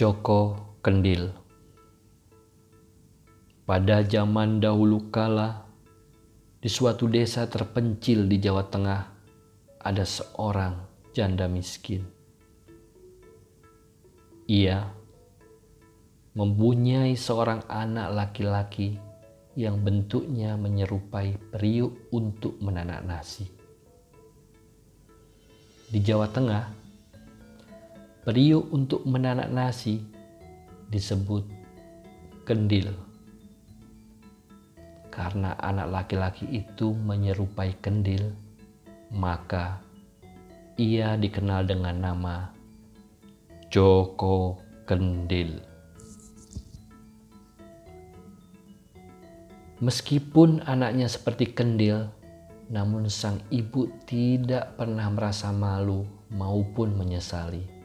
Joko Kendil Pada zaman dahulu kala, di suatu desa terpencil di Jawa Tengah, ada seorang janda miskin. Ia mempunyai seorang anak laki-laki yang bentuknya menyerupai periuk untuk menanak nasi. Di Jawa Tengah, Periuk untuk menanak nasi disebut kendil. Karena anak laki-laki itu menyerupai kendil, maka ia dikenal dengan nama Joko Kendil. Meskipun anaknya seperti kendil, namun sang ibu tidak pernah merasa malu maupun menyesali.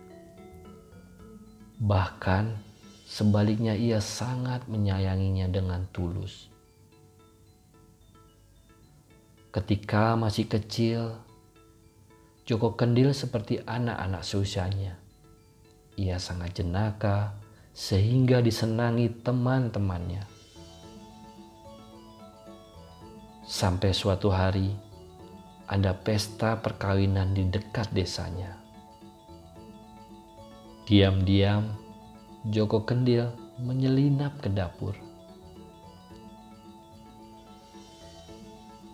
Bahkan sebaliknya ia sangat menyayanginya dengan tulus. Ketika masih kecil, Joko Kendil seperti anak-anak seusianya. Ia sangat jenaka sehingga disenangi teman-temannya. Sampai suatu hari ada pesta perkawinan di dekat desanya. Diam-diam, Joko Kendil menyelinap ke dapur.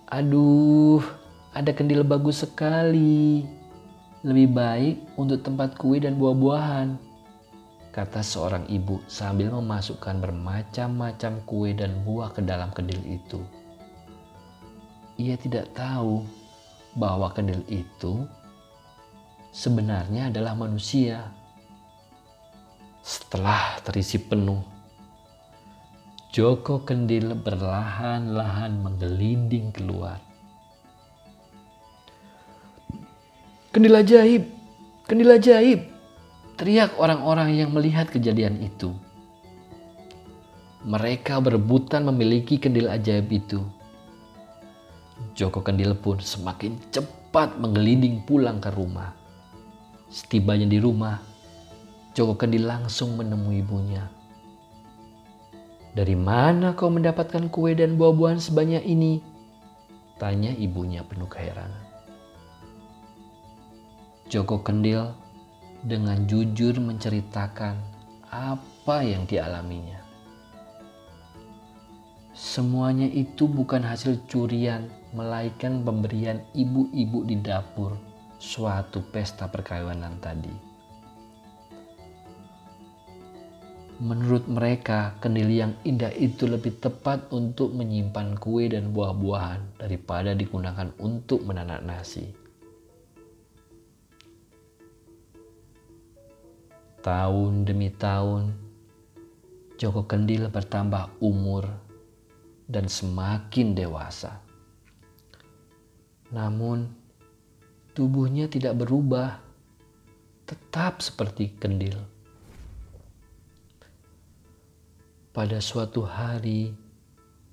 Aduh, ada kendil bagus sekali. Lebih baik untuk tempat kue dan buah-buahan, kata seorang ibu sambil memasukkan bermacam-macam kue dan buah ke dalam kendil itu. Ia tidak tahu bahwa kendil itu sebenarnya adalah manusia setelah terisi penuh, Joko Kendil berlahan-lahan menggelinding keluar. Kendil ajaib, kendil ajaib, teriak orang-orang yang melihat kejadian itu. Mereka berebutan memiliki kendil ajaib itu. Joko Kendil pun semakin cepat menggelinding pulang ke rumah. Setibanya di rumah, Joko Kendi langsung menemui ibunya. Dari mana kau mendapatkan kue dan buah-buahan sebanyak ini? Tanya ibunya penuh keheranan. Joko Kendil dengan jujur menceritakan apa yang dialaminya. Semuanya itu bukan hasil curian, melainkan pemberian ibu-ibu di dapur suatu pesta perkawinan tadi. Menurut mereka, kendil yang indah itu lebih tepat untuk menyimpan kue dan buah-buahan daripada digunakan untuk menanak nasi. Tahun demi tahun, Joko Kendil bertambah umur dan semakin dewasa. Namun, tubuhnya tidak berubah, tetap seperti kendil. Pada suatu hari,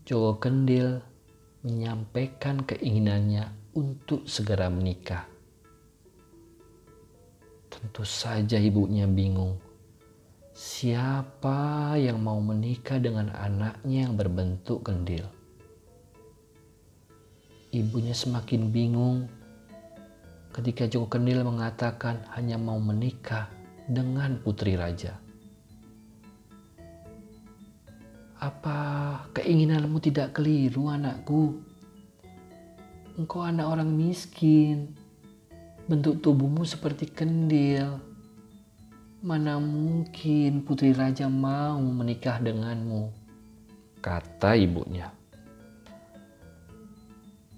Joko Kendil menyampaikan keinginannya untuk segera menikah. Tentu saja ibunya bingung. Siapa yang mau menikah dengan anaknya yang berbentuk kendil? Ibunya semakin bingung ketika Joko Kendil mengatakan hanya mau menikah dengan putri raja. Apa keinginanmu tidak keliru anakku? Engkau anak orang miskin. Bentuk tubuhmu seperti kendil. Mana mungkin putri raja mau menikah denganmu? Kata ibunya.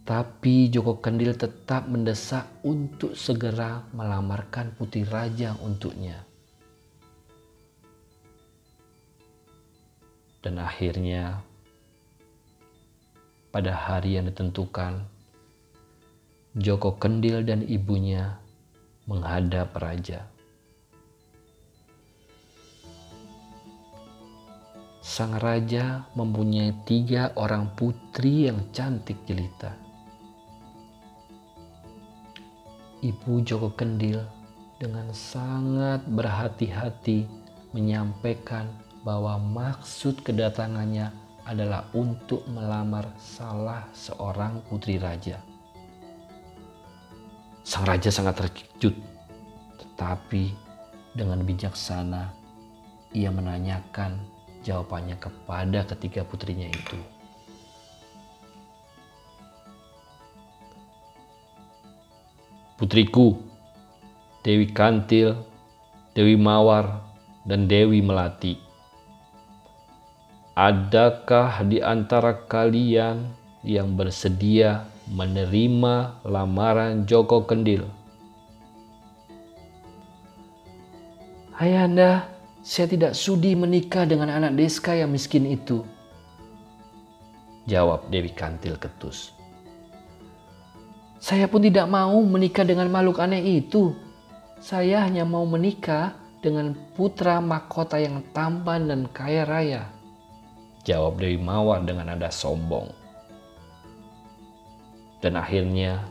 Tapi Joko Kendil tetap mendesak untuk segera melamarkan putri raja untuknya. Dan akhirnya pada hari yang ditentukan, Joko Kendil dan ibunya menghadap raja. Sang raja mempunyai tiga orang putri yang cantik jelita. Ibu Joko Kendil dengan sangat berhati-hati menyampaikan bahwa maksud kedatangannya adalah untuk melamar salah seorang putri raja. Sang raja sangat terkejut, tetapi dengan bijaksana ia menanyakan jawabannya kepada ketiga putrinya itu. Putriku, Dewi Kantil, Dewi Mawar, dan Dewi Melati. Adakah di antara kalian yang bersedia menerima lamaran Joko Kendil? Ayahanda, saya tidak sudi menikah dengan anak Deska yang miskin itu. Jawab Dewi Kantil ketus. Saya pun tidak mau menikah dengan makhluk aneh itu. Saya hanya mau menikah dengan putra mahkota yang tampan dan kaya raya. Jawab Dewi Mawar dengan nada sombong. Dan akhirnya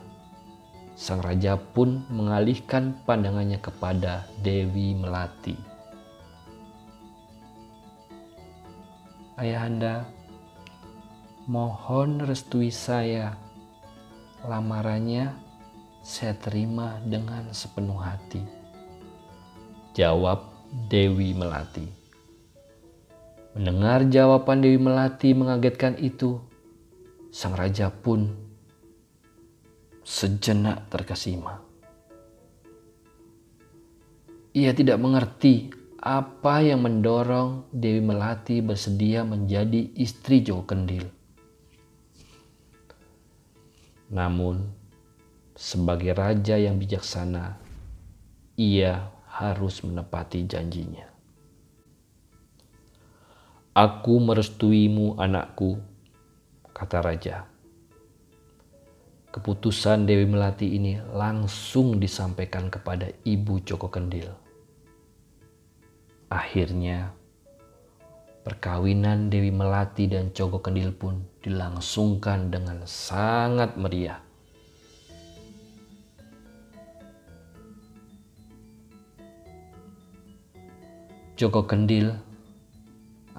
sang raja pun mengalihkan pandangannya kepada Dewi Melati. Ayahanda, mohon restui saya lamarannya saya terima dengan sepenuh hati. Jawab Dewi Melati. Mendengar jawaban Dewi Melati mengagetkan itu, sang raja pun sejenak terkesima. Ia tidak mengerti apa yang mendorong Dewi Melati bersedia menjadi istri Joko Kendil. Namun, sebagai raja yang bijaksana, ia harus menepati janjinya. Aku merestuimu anakku, kata raja. Keputusan Dewi Melati ini langsung disampaikan kepada Ibu Joko Kendil. Akhirnya, perkawinan Dewi Melati dan Joko Kendil pun dilangsungkan dengan sangat meriah. Joko Kendil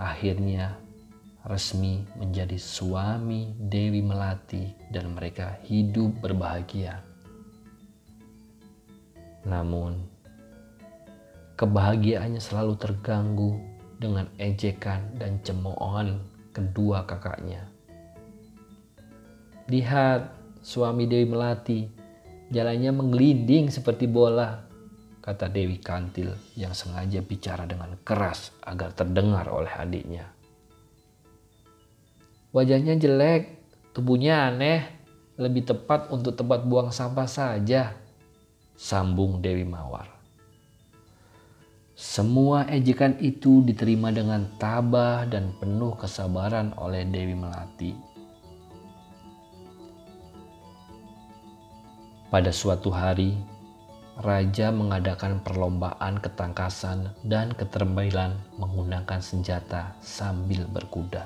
akhirnya resmi menjadi suami Dewi Melati dan mereka hidup berbahagia. Namun, kebahagiaannya selalu terganggu dengan ejekan dan cemoohan kedua kakaknya. Lihat, suami Dewi Melati, jalannya menggelinding seperti bola, kata Dewi Kantil yang sengaja bicara dengan keras agar terdengar oleh adiknya. Wajahnya jelek, tubuhnya aneh, lebih tepat untuk tempat buang sampah saja, sambung Dewi Mawar. Semua ejekan itu diterima dengan tabah dan penuh kesabaran oleh Dewi Melati. Pada suatu hari, raja mengadakan perlombaan ketangkasan dan keterampilan menggunakan senjata sambil berkuda.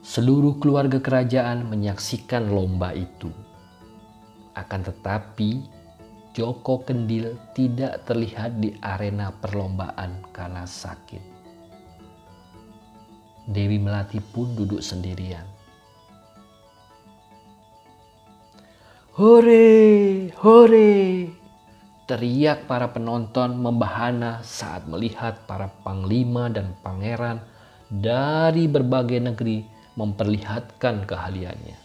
Seluruh keluarga kerajaan menyaksikan lomba itu. Akan tetapi, Joko Kendil tidak terlihat di arena perlombaan karena sakit. Dewi Melati pun duduk sendirian. Hore, hore! Teriak para penonton membahana saat melihat para panglima dan pangeran dari berbagai negeri memperlihatkan keahliannya.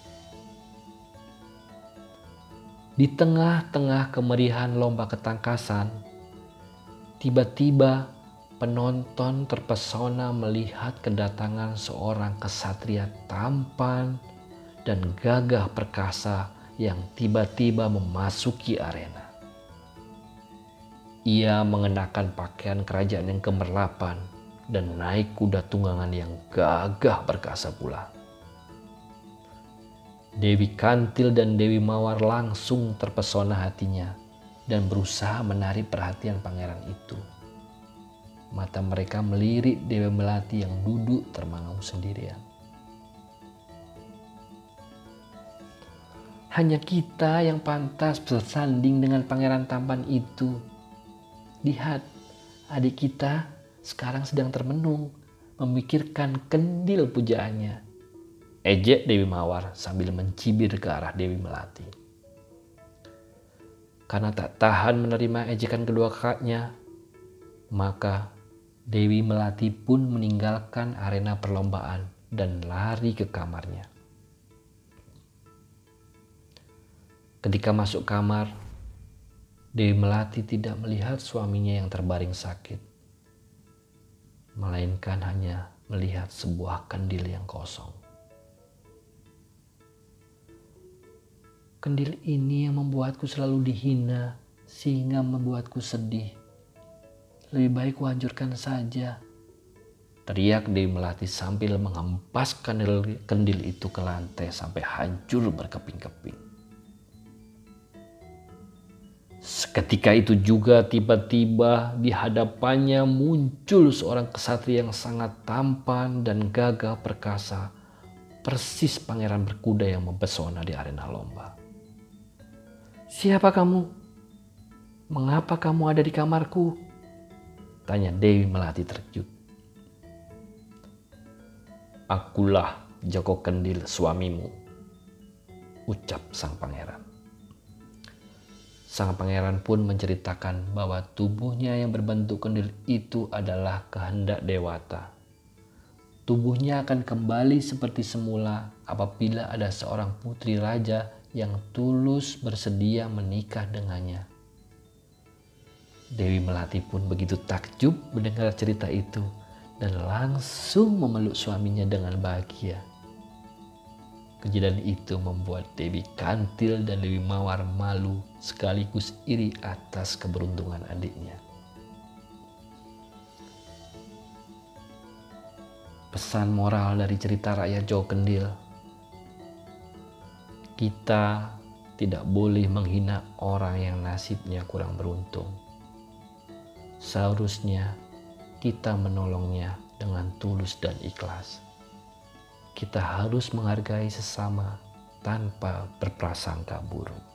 Di tengah-tengah kemeriahan lomba ketangkasan, tiba-tiba penonton terpesona melihat kedatangan seorang kesatria tampan dan gagah perkasa yang tiba-tiba memasuki arena. Ia mengenakan pakaian kerajaan yang kemerlapan dan naik kuda tunggangan yang gagah perkasa pula. Dewi Kantil dan Dewi Mawar langsung terpesona hatinya dan berusaha menarik perhatian pangeran itu. Mata mereka melirik Dewi Melati yang duduk termangu sendirian. Hanya kita yang pantas bersanding dengan pangeran tampan itu. lihat adik kita sekarang sedang termenung memikirkan kendil pujaannya. Ejek Dewi Mawar sambil mencibir ke arah Dewi Melati. Karena tak tahan menerima ejekan kedua kakaknya, maka Dewi Melati pun meninggalkan arena perlombaan dan lari ke kamarnya. Ketika masuk kamar, Dewi Melati tidak melihat suaminya yang terbaring sakit melainkan hanya melihat sebuah kandil yang kosong. Kendil ini yang membuatku selalu dihina sehingga membuatku sedih. Lebih baik kuhancurkan saja. Teriak Dewi Melati sambil menghempas kendil, kendil itu ke lantai sampai hancur berkeping-keping. Seketika itu juga tiba-tiba di hadapannya muncul seorang kesatria yang sangat tampan dan gagah perkasa, persis pangeran berkuda yang mempesona di arena lomba. Siapa kamu? Mengapa kamu ada di kamarku? Tanya Dewi Melati terkejut. Akulah Joko Kendil suamimu, ucap sang pangeran. Sang pangeran pun menceritakan bahwa tubuhnya yang berbentuk kendil itu adalah kehendak dewata. Tubuhnya akan kembali seperti semula apabila ada seorang putri raja yang tulus bersedia menikah dengannya. Dewi Melati pun begitu takjub mendengar cerita itu dan langsung memeluk suaminya dengan bahagia. Kejadian itu membuat Dewi Kantil dan Dewi Mawar malu sekaligus iri atas keberuntungan adiknya. Pesan moral dari cerita rakyat Jawa Kendil. Kita tidak boleh menghina orang yang nasibnya kurang beruntung. Seharusnya kita menolongnya dengan tulus dan ikhlas kita harus menghargai sesama tanpa berprasangka buruk.